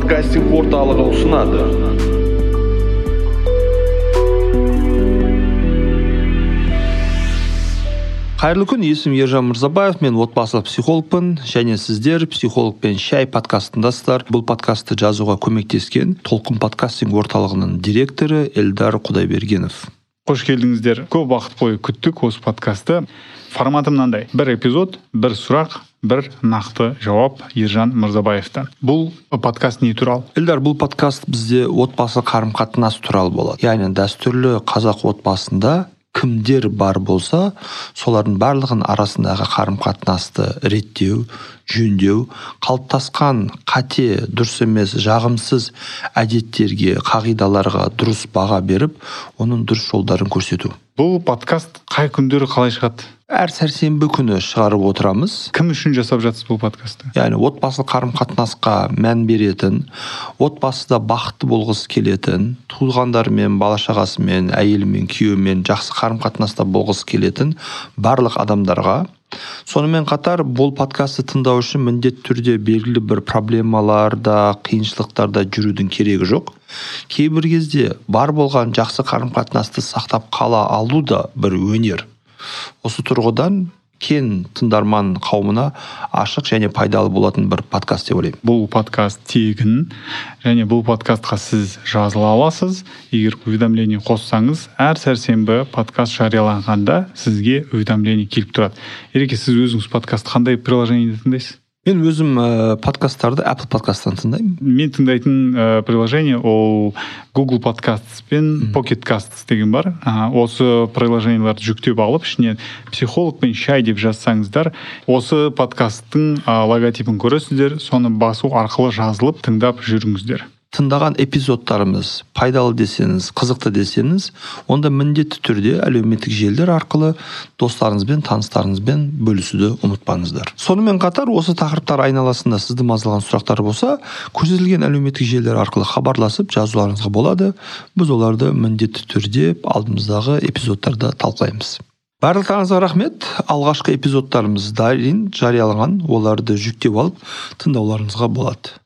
подкастинг орталығы ұсынады. Қайырлы күн есімім ержан мырзабаев мен отбасылық психологпын және сіздер психологпен шай подкастындасыздар. Бұл подкастты жазуға көмектескен толқын подкастинг орталығының директоры эльдар құдайбергенов. Қош келдіңіздер. Көп уақыт бойы күттік осы подкастты. Форматы мынандай. Бір эпизод бір сұрақ бір нақты жауап ержан мырзабаевтан. Бұл подкаст не туралы? Эльдар бұл подкаст бізде отбасы қарым қатынас туралы болады. Яғни дәстүрлі қазақ отбасында кімдер бар болса солардың барлығының арасындағы қарым қатынасты реттеу жөндеу қалыптасқан қате дұрыс емес жағымсыз әдеттерге қағидаларға дұрыс баға беріп оның дұрыс жолдарын көрсету. Бұл подкаст қай күндері қалай шығады? Әр сәрсенбі күні шығарып отырамыз. Кім үшін жасап жатсыз бұл подкастты? Яғни отбасылық қарым қатынасқа мән беретін отбасыда бақытты болғысы келетін туғандарымен бала шағасымен әйелімен күйеуімен жақсы қарым қатынаста болғысы келетін барлық адамдарға. Сонымен қатар бұл подкастты тыңдау үшін міндетті түрде белгілі бір проблемаларда қиыншылықтарда жүрудің керегі жоқ. Кейбір кезде бар болған жақсы қарым қатынасты сақтап қала алу да бір өнер. Осы тұрғыдан кен тыңдарман қауымына ашық және пайдалы болатын бір подкаст деп ойлаймын. Бұл подкаст тегін және бұл подкастқа сіз жазыла аласыз. Егер уведомление қоссаңыз әр сәрсенбі подкаст жарияланғанда сізге уведомление келіп тұрады. Ереке сіз өзіңіз подкастты қандай приложениеде тыңдайсыз? Мен өзім ә, подкасттарды apple подкасттан тыңдаймын. Мен тыңдайтын ә, приложение ол google подкаст пен pocket casts деген бар. Ә, осы приложениеларды жүктеп алып ішіне психолог пен шай деп жазсаңыздар осы подкасттың ә, логотипін көресіздер соны басу арқылы жазылып тыңдап жүріңіздер. Тыңдаған эпизодтарымыз пайдалы десеңіз қызықты десеңіз онда міндетті түрде әлеуметтік желілер арқылы достарыңызбен таныстарыңызбен бөлісуді ұмытпаңыздар. Сонымен қатар осы тақырыптар айналасында сізді мазалаған сұрақтар болса көрсетілген әлеуметтік желілер арқылы хабарласып жазуларыңызға болады. Біз оларды міндетті түрде алдымыздағы эпизодтарда талқылаймыз. Барлықтарыңызға рахмет. Алғашқы эпизодтарымыз дайын жарияланған. Оларды жүктеп алып тыңдауларыңызға болады.